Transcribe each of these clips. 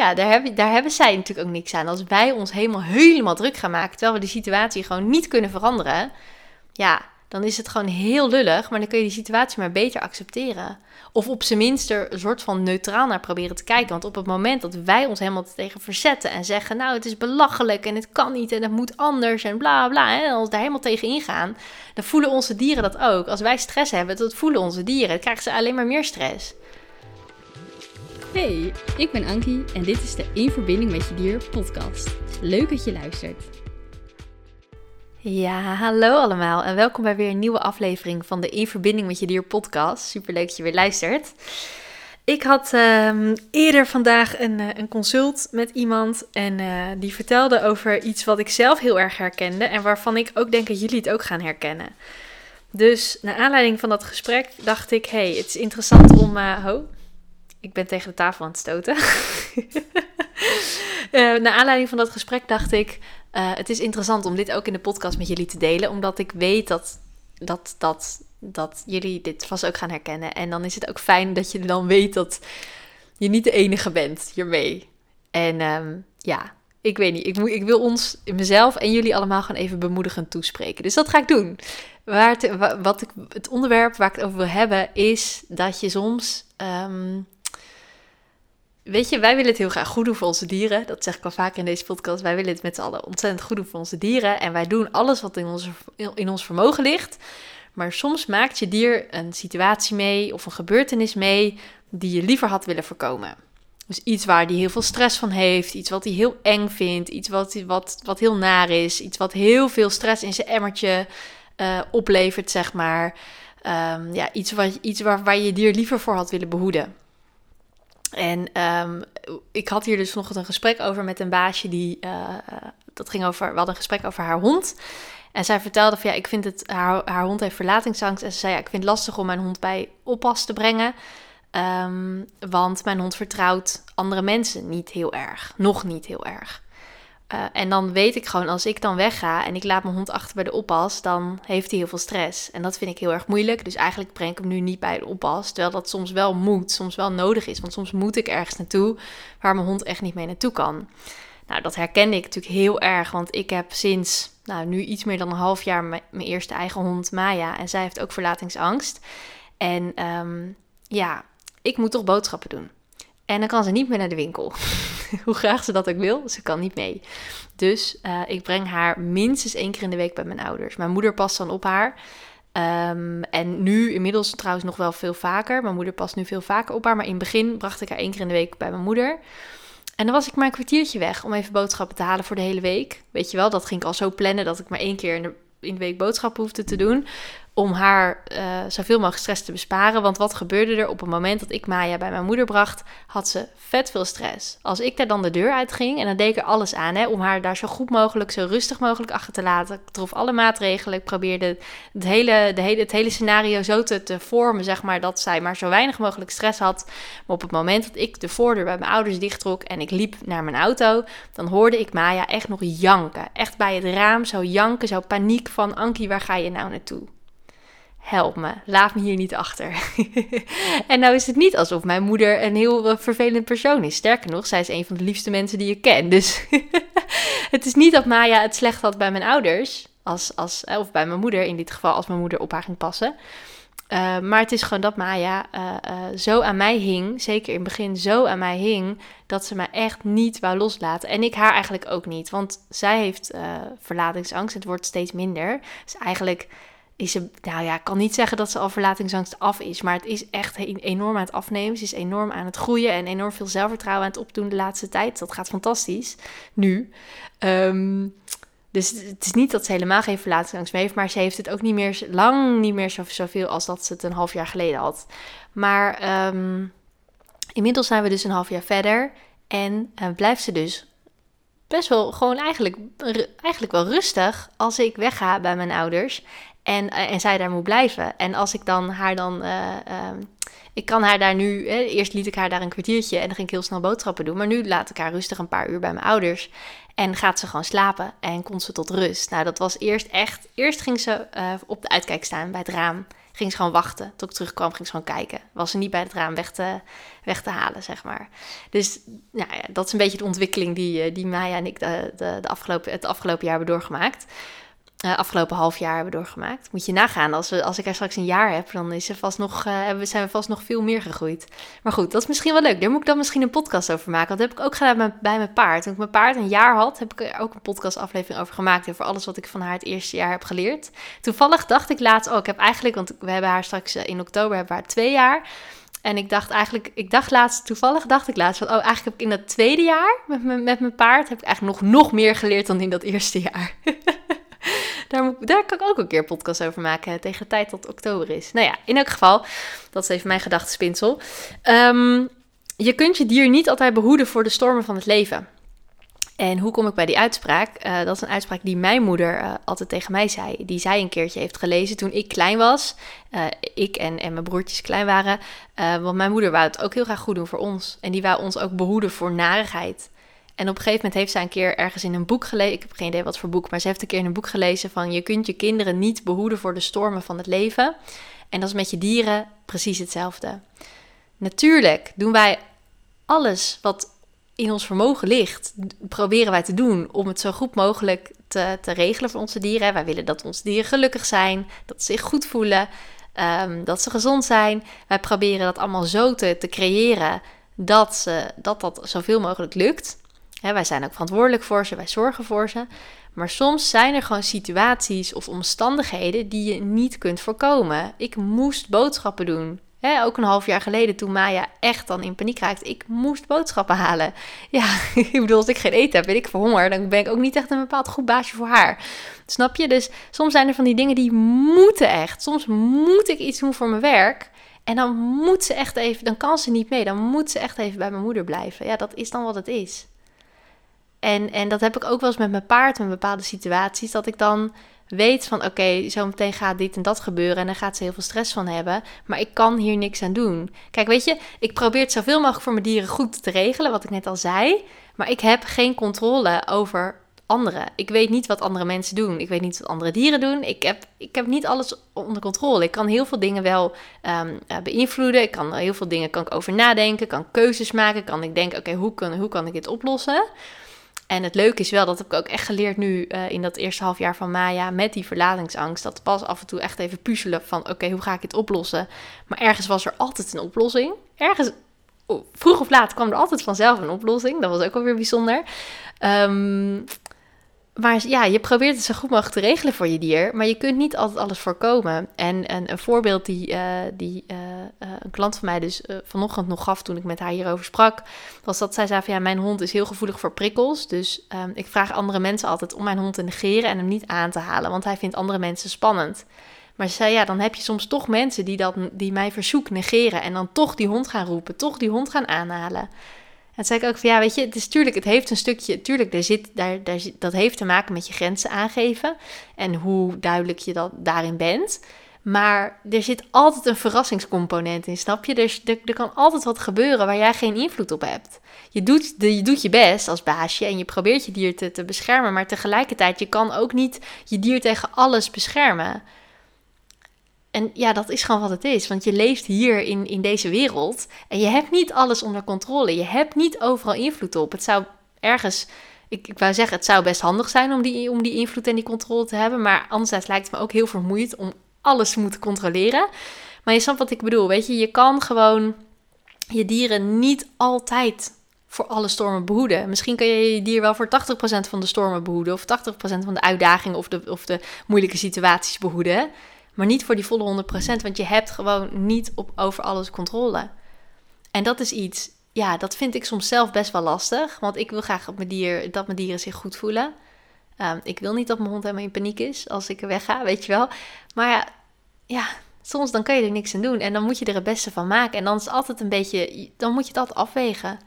ja, daar hebben, daar hebben zij natuurlijk ook niks aan. Als wij ons helemaal, helemaal druk gaan maken, terwijl we de situatie gewoon niet kunnen veranderen, ja, dan is het gewoon heel lullig, maar dan kun je die situatie maar beter accepteren. Of op zijn minst er een soort van neutraal naar proberen te kijken. Want op het moment dat wij ons helemaal tegen verzetten en zeggen: Nou, het is belachelijk en het kan niet en het moet anders en bla bla. En als daar helemaal tegen ingaan, dan voelen onze dieren dat ook. Als wij stress hebben, dat voelen onze dieren. Dan krijgen ze alleen maar meer stress. Hey, ik ben Ankie en dit is de In Verbinding met Je Dier podcast. Leuk dat je luistert. Ja, hallo allemaal en welkom bij weer een nieuwe aflevering van de In Verbinding met Je Dier podcast. Super leuk dat je weer luistert. Ik had ehm, eerder vandaag een, eh, een, consult met iemand en uh, die vertelde over iets wat ik zelf heel erg herkende en waarvan ik ook denk dat jullie het ook gaan herkennen. Dus naar aanleiding van dat gesprek dacht ik, hey, het is interessant om... Ho, ik ben tegen de tafel aan het stoten. uh, naar aanleiding van dat gesprek dacht ik, uh, het is interessant om dit ook in de podcast met jullie te delen, omdat ik weet dat, dat, dat, dat jullie dit vast ook gaan herkennen. En dan is het ook fijn dat je dan weet dat je niet de enige bent hiermee. En um, ja, ik weet niet, ik, moet, ik wil ons, mezelf en jullie allemaal gewoon even bemoedigend toespreken. Dus dat ga ik doen. Waar wat ik, het onderwerp waar ik het over wil hebben is dat je soms um, weet je, wij willen het heel graag goed doen voor onze dieren. Dat zeg ik al vaker in deze podcast. Wij willen het met z'n allen ontzettend goed doen voor onze dieren. En wij doen alles wat in, onze, in ons vermogen ligt. Maar soms maakt je dier een situatie mee of een gebeurtenis mee die je liever had willen voorkomen. Dus iets waar hij heel veel stress van heeft, iets wat hij heel eng vindt, iets wat, wat, wat heel naar is, iets wat heel veel stress in zijn emmertje uh, oplevert, zeg maar. Um, ja, iets, wat, iets waar, waar je dier liever voor had willen behoeden. En um, ik had hier dus nog een gesprek over met een baasje die, uh, dat ging over, we hadden een gesprek over haar hond. En zij vertelde van ja, ik vind het, haar, haar hond heeft verlatingsangst. En ze zei ja, ik vind het lastig om mijn hond bij oppas te brengen. Um, want mijn hond vertrouwt andere mensen niet heel erg. Nog niet heel erg. Uh, en dan weet ik gewoon, als ik dan wegga en ik laat mijn hond achter bij de oppas, dan heeft hij heel veel stress. En dat vind ik heel erg moeilijk. Dus eigenlijk breng ik hem nu niet bij de oppas. Terwijl dat soms wel moet, soms wel nodig is. Want soms moet ik ergens naartoe waar mijn hond echt niet mee naartoe kan. Nou, dat herkende ik natuurlijk heel erg. Want ik heb sinds nou, nu iets meer dan een half jaar mijn eerste eigen hond, Maya. En zij heeft ook verlatingsangst. En um, ja, ik moet toch boodschappen doen. En dan kan ze niet meer naar de winkel. Hoe graag ze dat ook wil, ze kan niet mee. Dus uh, ik breng haar minstens één keer in de week bij mijn ouders. Mijn moeder past dan op haar. Um, en nu inmiddels trouwens nog wel veel vaker. Mijn moeder past nu veel vaker op haar. Maar in het begin bracht ik haar één keer in de week bij mijn moeder. En dan was ik maar een kwartiertje weg om even boodschappen te halen voor de hele week. Weet je wel, dat ging ik al zo plannen dat ik maar één keer in de week boodschappen hoefde te doen om haar uh, zoveel mogelijk stress te besparen. Want wat gebeurde er op het moment dat ik Maya bij mijn moeder bracht, had ze vet veel stress. Als ik daar dan de deur uit ging en dan deed ik er alles aan hè, om haar daar zo goed mogelijk, zo rustig mogelijk achter te laten. Ik trof alle maatregelen. Ik probeerde het hele, de hele, het hele scenario zo te, te vormen, zeg maar, dat zij maar zo weinig mogelijk stress had. Maar op het moment dat ik de voordeur bij mijn ouders dichttrok en ik liep naar mijn auto, dan hoorde ik Maya echt nog janken. Echt bij het raam zo janken, zo paniek van Ankie, waar ga je nou naartoe? Help me, laat me hier niet achter. en nou is het niet alsof mijn moeder een heel uh, vervelend persoon is. Sterker nog, zij is een van de liefste mensen die ik ken. Dus het is niet dat Maya het slecht had bij mijn ouders, als, als, eh, of bij mijn moeder in dit geval, als mijn moeder op haar ging passen. Uh, maar het is gewoon dat Maya zo aan mij hing, zeker in het begin zo aan mij hing, dat ze me echt niet wou loslaten. En ik haar eigenlijk ook niet, want zij heeft verlatingsangst, het wordt steeds minder. Dus eigenlijk is ze, nou ja, ik kan niet zeggen dat ze al verlatingsangst af is, maar het is echt enorm aan het afnemen. Ze is enorm aan het groeien en enorm veel zelfvertrouwen aan het opdoen de laatste tijd. Dat gaat fantastisch nu. Um, dus het is niet dat ze helemaal geen verlatingsangst meer heeft, maar ze heeft het ook niet meer, lang niet meer zo, zoveel als dat ze het een half jaar geleden had. Maar um, inmiddels zijn we dus een half jaar verder en uh, blijft ze dus best wel gewoon eigenlijk, eigenlijk wel rustig als ik wegga bij mijn ouders. En, eh, en zij daar moet blijven. En als ik dan haar dan. Uh, uh, ik kan haar daar nu. Eerst liet ik haar daar een kwartiertje en dan ging ik heel snel boodschappen doen. Maar nu laat ik haar rustig een paar uur bij mijn ouders. En gaat ze gewoon slapen en komt ze tot rust. Nou, dat was eerst echt. Eerst ging ze uh, op de uitkijk staan bij het raam Ging ze gewoon wachten tot ik terugkwam, ging ze gewoon kijken. Was ze niet bij het raam weg te, weg te halen, zeg maar. Dus nou ja, dat is een beetje de ontwikkeling die, eh, die Maya en ik de, de, de afgelopen, het afgelopen jaar hebben doorgemaakt uh, afgelopen half jaar hebben doorgemaakt. Moet je nagaan, als, we, als ik er straks een jaar heb, dan is vast nog, uh, zijn we vast nog veel meer gegroeid. Maar goed, dat is misschien wel leuk. Daar moet ik dan misschien een podcast over maken. Dat heb ik ook gedaan bij mijn paard. Toen ik mijn paard een jaar had, heb ik er ook een podcastaflevering over gemaakt. Voor alles wat ik van haar het eerste jaar heb geleerd. Toevallig dacht ik laatst, oh, ik heb eigenlijk, want we hebben haar straks eh, in oktober hebben we haar twee jaar. En ik dacht eigenlijk, ik dacht laatst, toevallig dacht ik laatst van, oh, eigenlijk heb ik in dat tweede jaar met, met mijn paard, heb ik eigenlijk nog, nog meer geleerd dan in dat eerste jaar. Daar, daar kan ik ook een keer podcast over maken tegen de tijd dat oktober is. Nou ja, in elk geval, dat is even mijn gedachtespinsel. Um, je kunt je dier niet altijd behoeden voor de stormen van het leven. En hoe kom ik bij die uitspraak? Uh, dat is een uitspraak die mijn moeder uh, altijd tegen mij zei. Die zij een keertje heeft gelezen toen ik klein was. Uh, ik en, en mijn broertjes klein waren. want mijn moeder wou het ook heel graag goed doen voor ons. En die wou ons ook behoeden voor narigheid. En op een gegeven moment heeft zij een keer ergens in een boek gelezen. Ik heb geen idee wat voor boek, maar ze heeft een keer in een boek gelezen van je kunt je kinderen niet behoeden voor de stormen van het leven. En dat is met je dieren precies hetzelfde. Natuurlijk doen wij alles wat in ons vermogen ligt, proberen wij te doen om het zo goed mogelijk te, te regelen voor onze dieren. Wij willen dat onze dieren gelukkig zijn, dat ze zich goed voelen, um, dat ze gezond zijn. Wij proberen dat allemaal zo te, te creëren dat, ze, dat dat zoveel mogelijk lukt wij zijn ook verantwoordelijk voor ze, wij zorgen voor ze. Maar soms zijn er gewoon situaties of omstandigheden die je niet kunt voorkomen. Ik moest boodschappen doen. ook een half jaar geleden toen Maya echt dan in paniek raakte. Ik moest boodschappen halen. Ja, ik bedoel, als ik geen eten heb en ik verhonger, dan ben ik ook niet echt een bepaald goed baasje voor haar. Snap je? Dus soms zijn er van die dingen die moeten echt. Soms moet ik iets doen voor mijn werk. En dan moet ze echt even, dan kan ze niet mee. Dan moet ze echt even bij mijn moeder blijven. Ja, dat is dan wat het is. En, en dat heb ik ook wel eens met mijn paard in bepaalde situaties. Dat ik dan weet van oké, zo meteen gaat dit en dat gebeuren. En dan gaat ze heel veel stress van hebben. Maar ik kan hier niks aan doen. Kijk, weet je, ik probeer het zoveel mogelijk voor mijn dieren goed te regelen. Wat ik net al zei. Maar ik heb geen controle over anderen. Ik weet niet wat andere mensen doen. Ik weet niet wat andere dieren doen. Ik heb, ik heb niet alles onder controle. Ik kan heel veel dingen wel um, beïnvloeden. Ik kan heel veel dingen kan ik over nadenken. Kan keuzes maken. Kan ik denken, oké, hoe, kan, hoe kan ik dit oplossen? En het leuke is wel, dat heb ik ook echt geleerd nu uh, in dat eerste half jaar van Maya met die verlatingsangst. Dat pas af en toe echt even puzzelen van oké, hoe ga ik het oplossen? Maar ergens was er altijd een oplossing. Ergens, vroeg of laat kwam er altijd vanzelf een oplossing. Dat was ook alweer bijzonder. Um, maar ja, je probeert het zo goed mogelijk te regelen voor je dier, maar je kunt niet altijd alles voorkomen. En, en een voorbeeld die, uh, die uh, een klant van mij dus vanochtend nog gaf toen ik met haar hierover sprak, was dat zij zei van ja, mijn hond is heel gevoelig voor prikkels. Dus um, ik vraag andere mensen altijd om mijn hond te negeren en hem niet aan te halen, want hij vindt andere mensen spannend. Maar ze zei ja, dan heb je soms toch mensen die, dat, die mijn verzoek negeren en dan toch die hond gaan roepen, toch die hond gaan aanhalen. En zei ik ook van ja, weet je, het is tuurlijk, het heeft een stukje, tuurlijk, daar zit, daar, daar, dat heeft te maken met je grenzen aangeven en hoe duidelijk je dat daarin bent. Maar er zit altijd een verrassingscomponent in, snap je? Dus er, er kan altijd wat gebeuren waar jij geen invloed op hebt. Je doet, je doet je best als baasje en je probeert je dier te, te beschermen, maar tegelijkertijd, je kan ook niet je dier tegen alles beschermen. En ja, dat is gewoon wat het is. Want je leeft hier in, in deze wereld en je hebt niet alles onder controle. Je hebt niet overal invloed op. Het zou ergens, ik, ik wou zeggen, het zou best handig zijn om die, om die invloed en die controle te hebben. Maar anderzijds lijkt het me ook heel vermoeiend om alles te moeten controleren. Maar je snapt wat ik bedoel. Weet je, je kan gewoon je dieren niet altijd voor alle stormen behoeden. Misschien kun je je dier wel voor 80% van de stormen behoeden. Of 80% van de uitdagingen of de, of de moeilijke situaties behoeden. Maar niet voor die volle 100%, want je hebt gewoon niet op, over alles controle. En dat is iets, ja, dat vind ik soms zelf best wel lastig. Want ik wil graag dat mijn, dier, dat mijn dieren zich goed voelen. Ehm, ik wil niet dat mijn hond helemaal in paniek is als ik wegga, weet je wel. Maar ja, soms dan kan je er niks aan doen. En dan moet je er het beste van maken. En dan is altijd een beetje, dan moet je altijd afwegen.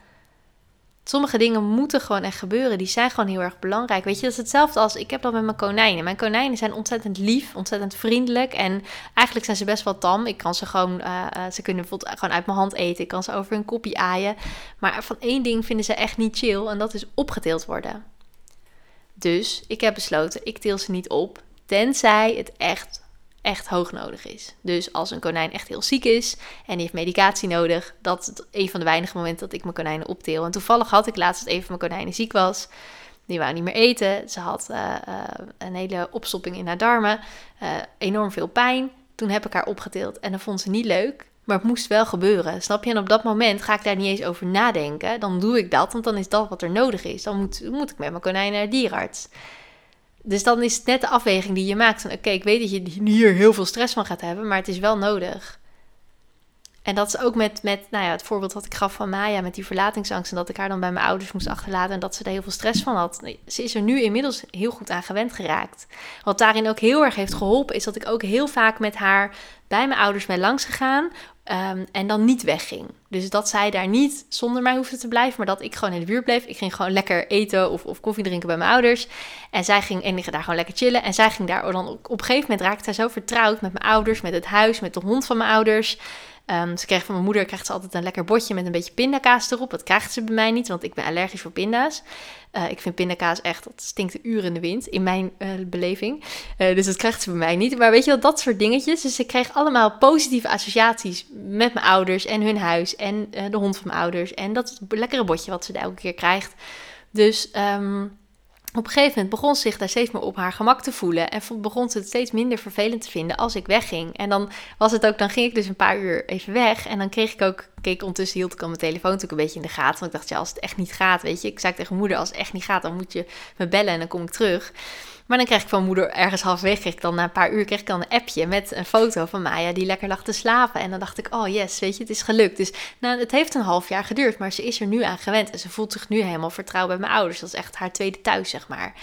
Sommige dingen moeten gewoon echt gebeuren. Die zijn gewoon heel erg belangrijk. Weet je, dat is hetzelfde als ik heb dat met mijn konijnen. Mijn konijnen zijn ontzettend lief, ontzettend vriendelijk. En eigenlijk zijn ze best wel tam. Ik kan ze gewoon, uh, ze kunnen bijvoorbeeld gewoon uit mijn hand eten. Ik kan ze over een kopje aaien. Maar van één ding vinden ze echt niet chill. En dat is opgeteeld worden. Dus ik heb besloten, ik teel ze niet op. Tenzij het echt echt hoog nodig is. Dus als een konijn echt heel ziek is en die heeft medicatie nodig, dat is een van de weinige momenten dat ik mijn konijnen optil. En toevallig had ik laatst dat een van mijn konijnen ziek was. Die wou niet meer eten. Ze had uh, uh, een hele opstopping in haar darmen. Uh, enorm veel pijn. Toen heb ik haar opgetild en dat vond ze niet leuk. Maar het moest wel gebeuren. Snap je? En op dat moment ga ik daar niet eens over nadenken. Dan doe ik dat, want dan is dat wat er nodig is. Dan moet, moet ik met mijn konijn naar de dierarts. Dus dan is het net de afweging die je maakt. Oké, ik weet dat je hier heel veel stress van gaat hebben, maar het is wel nodig. En dat is ook met, met nou ja, het voorbeeld wat ik gaf van Maya met die verlatingsangst. En dat ik haar dan bij mijn ouders moest achterlaten en dat ze er heel veel stress van had. Ze is er nu inmiddels heel goed aan gewend geraakt. Wat daarin ook heel erg heeft geholpen, is dat ik ook heel vaak met haar bij mijn ouders ben langs gegaan. Um, en dan niet wegging. Dus dat zij daar niet zonder mij hoefde te blijven, maar dat ik gewoon in de buurt bleef. Ik ging gewoon lekker eten of, of koffie drinken bij mijn ouders. En zij ging en daar gewoon lekker chillen. En zij ging daar dan op, op een gegeven moment raakte zij zo vertrouwd met mijn ouders, met het huis, met de hond van mijn ouders. Um, ze kreeg van mijn moeder krijgt ze altijd een lekker bordje met een beetje pindakaas erop. Dat krijgt ze bij mij niet, want ik ben allergisch voor pinda's. Uh, ik vind pindakaas echt, dat stinkt uren in de wind, in mijn uh, beleving. Uh, dus dat krijgt ze bij mij niet. Maar weet je wel, dat soort dingetjes. Dus ik kreeg allemaal positieve associaties met mijn ouders en hun huis en de hond van mijn ouders. En dat lekkere bordje wat ze elke keer krijgt. Dus um, op een gegeven moment begon ze zich daar steeds meer op haar gemak te voelen. En begon ze het steeds minder vervelend te vinden als ik wegging. En dan was het ook, dan ging ik dus een paar uur even weg. En dan kreeg ik ook, keek ondertussen hield ik al mijn telefoon natuurlijk een beetje in de gaten. Want ik dacht, ja, als het echt niet gaat, weet je. Ik zei tegen moeder, als het echt niet gaat, dan moet je me bellen en dan kom ik terug. Maar dan kreeg ik van moeder ergens halfweg, ik dan na een paar uur kreeg ik dan een appje met een foto van Maya die lekker lag te slapen. En dan dacht ik, oh yes, weet je, het is gelukt. Dus nou, het heeft een half jaar geduurd, maar ze is er nu aan gewend. En ze voelt zich nu helemaal vertrouwd bij mijn ouders. Dat is echt haar tweede thuis, zeg maar.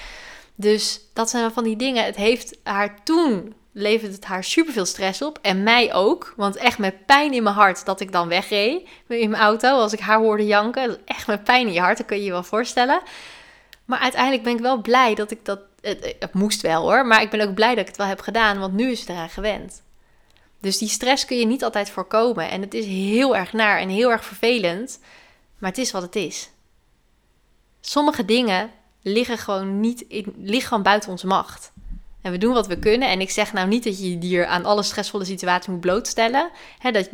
Dus dat zijn van die dingen. Het heeft haar toen levert het haar superveel stress op. En mij ook. Want echt met pijn in mijn hart dat ik dan wegreed in mijn auto. Als ik haar hoorde janken. Echt met pijn in je hart, dat kun je je wel voorstellen. Maar uiteindelijk ben ik wel blij dat ik dat het, moest wel hoor, maar ik ben ook blij dat ik het wel heb gedaan, want nu is het eraan gewend. Dus die stress kun je niet altijd voorkomen. En het is heel erg naar en heel erg vervelend, maar het is wat het is. Sommige dingen liggen gewoon, niet in, liggen gewoon buiten onze macht. En we doen wat we kunnen. En ik zeg nou niet dat je je dier aan alle stressvolle situaties moet blootstellen. dat,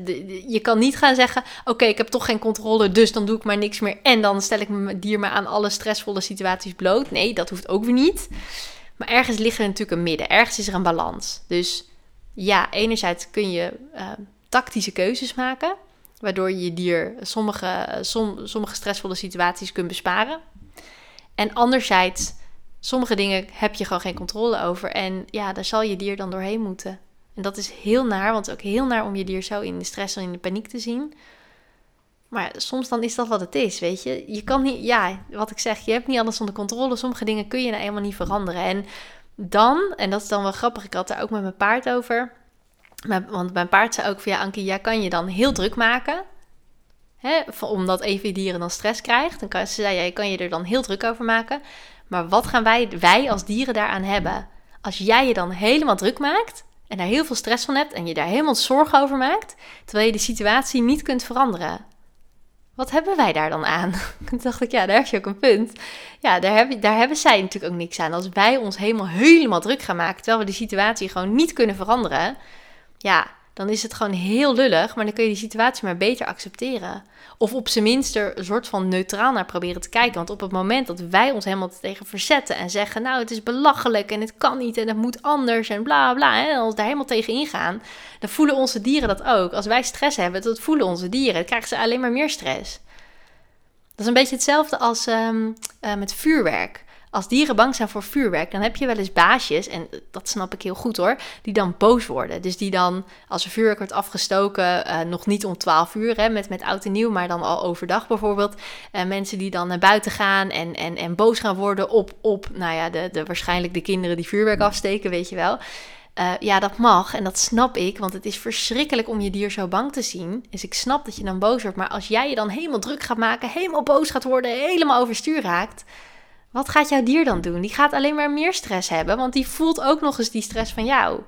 je kan niet gaan zeggen: Oké, ik heb toch geen controle, dus dan doe ik maar niks meer. En dan stel ik mijn dier maar aan alle stressvolle situaties bloot. Nee, dat hoeft ook weer niet. Maar ergens ligt er natuurlijk een midden. Ergens is er een balans. Dus ja, enerzijds kun je uh, tactische keuzes maken. Waardoor je je dier sommige, sommige stressvolle situaties kunt besparen. En anderzijds sommige dingen heb je gewoon geen controle over. En ja, daar zal je dier dan doorheen moeten. En dat is heel naar, want ook heel naar om je dier zo in de stress en in de paniek te zien. Maar soms dan is dat wat het is, weet je. Je kan niet, ja, wat ik zeg, je hebt niet alles onder controle. Sommige dingen kun je nou eenmaal niet veranderen. En dan, en dat is dan wel grappig, ik had er ook met mijn paard over. Want mijn paard zei ook van, ja Ankie, jij kan je dan heel druk maken. Hè, omdat even dieren dan stress krijgt. Dan kan, ze zei, ja, je kan je er dan heel druk over maken. Maar wat gaan wij, wij als dieren daaraan hebben? Als jij je dan helemaal druk maakt en daar heel veel stress van hebt en je daar helemaal zorgen over maakt, terwijl je de situatie niet kunt veranderen. Wat hebben wij daar dan aan? Toen dacht ik, ja, daar heb je ook een punt. Ja, daar, heb, daar hebben zij natuurlijk ook niks aan. Als wij ons helemaal, helemaal druk gaan maken, terwijl we de situatie gewoon niet kunnen veranderen, ja, dan is het gewoon heel lullig, maar dan kun je die situatie maar beter accepteren. Of op zijn minst er een soort van neutraal naar proberen te kijken. Want op het moment dat wij ons helemaal tegen verzetten en zeggen: Nou, het is belachelijk en het kan niet en het moet anders en bla bla. En ons daar helemaal tegen ingaan, dan voelen onze dieren dat ook. Als wij stress hebben, dat voelen onze dieren. Dan krijgen ze alleen maar meer stress. Dat is een beetje hetzelfde als um, uh, met vuurwerk als dieren bang zijn voor vuurwerk, dan heb je wel eens baasjes, en dat snap ik heel goed hoor, die dan boos worden. Dus die dan, als er vuurwerk wordt afgestoken, uh, nog niet om 12 uur, hè, met, met oud en nieuw, maar dan al overdag bijvoorbeeld. Uh, mensen die dan naar buiten gaan en, en, en boos gaan worden op, op nou ja, de, de, waarschijnlijk de kinderen die vuurwerk afsteken, weet je wel. Uh, ja, dat mag en dat snap ik, want het is verschrikkelijk om je dier zo bang te zien. Dus ik snap dat je dan boos wordt, maar als jij je dan helemaal druk gaat maken, helemaal boos gaat worden, helemaal overstuur raakt, wat gaat jouw dier dan doen? Die gaat alleen maar meer stress hebben, want die voelt ook nog eens die stress van jou.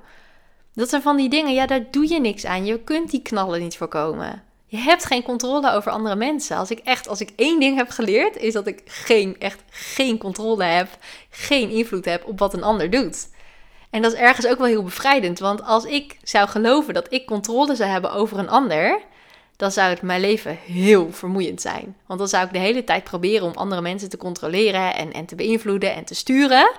Dat zijn van die dingen, ja, daar doe je niks aan. Je kunt die knallen niet voorkomen. Je hebt geen controle over andere mensen. Als ik echt, als ik één ding heb geleerd, is dat ik geen, echt geen controle heb, geen invloed heb op wat een ander doet. En dat is ergens ook wel heel bevrijdend. Want als ik zou geloven dat ik controle zou hebben over een ander, dan zou het mijn leven heel vermoeiend zijn. Want dan zou ik de hele tijd proberen om andere mensen te controleren en, en te beïnvloeden en te sturen.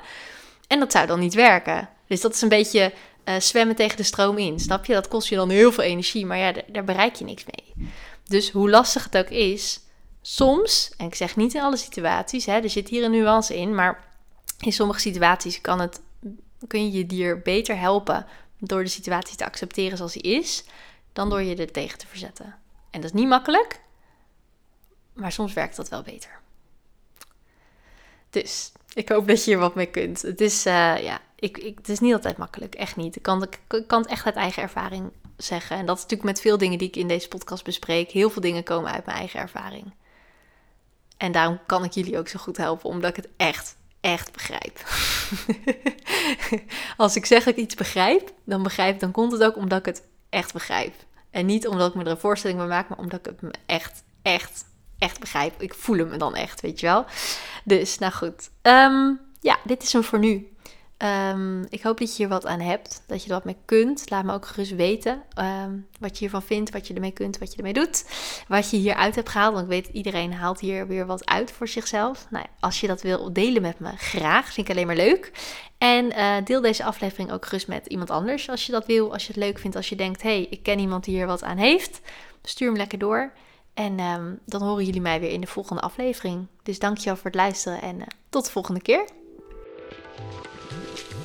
En dat zou dan niet werken. Dus dat is een beetje uh, zwemmen tegen de stroom in. Snap je? Dat kost je dan heel veel energie, maar ja, daar bereik je niks mee. Dus hoe lastig het ook is, soms, en ik zeg niet in alle situaties, hè, er zit hier een nuance in, maar in sommige situaties kan het, kun je je dier beter helpen door de situatie te accepteren zoals die is, dan door je er tegen te verzetten. En dat is niet makkelijk, maar soms werkt dat wel beter. Dus ik hoop dat je hier wat mee kunt. Het is, uh, ja, ik, ik, het is niet altijd makkelijk, echt niet. Ik kan, ik kan het echt uit eigen ervaring zeggen. En dat is natuurlijk met veel dingen die ik in deze podcast bespreek. Heel veel dingen komen uit mijn eigen ervaring. En daarom kan ik jullie ook zo goed helpen, omdat ik het echt, echt begrijp. Als ik zeg dat ik iets begrijp, dan begrijp, dan komt het ook omdat ik het echt begrijp. En niet omdat ik me er een voorstelling bij maak, maar omdat ik het me echt, echt, echt begrijp. Ik voel hem dan echt, weet je wel. Dus, nou goed. Um, ja, dit is hem voor nu. Um, ik hoop dat je hier wat aan hebt, dat je er wat mee kunt. Laat me ook gerust weten um, wat je hiervan vindt, wat je ermee kunt, wat je ermee doet. Wat je hieruit hebt gehaald, want ik weet iedereen haalt hier weer wat uit voor zichzelf. Nou, als je dat wil delen met me, graag. Vind ik alleen maar leuk. En uh, deel deze aflevering ook gerust met iemand anders als je dat wil. Als je het leuk vindt, als je denkt, hey, ik ken iemand die hier wat aan heeft. Stuur hem lekker door. En um, dan horen jullie mij weer in de volgende aflevering. Dus dankjewel voor het luisteren en uh, tot de volgende keer.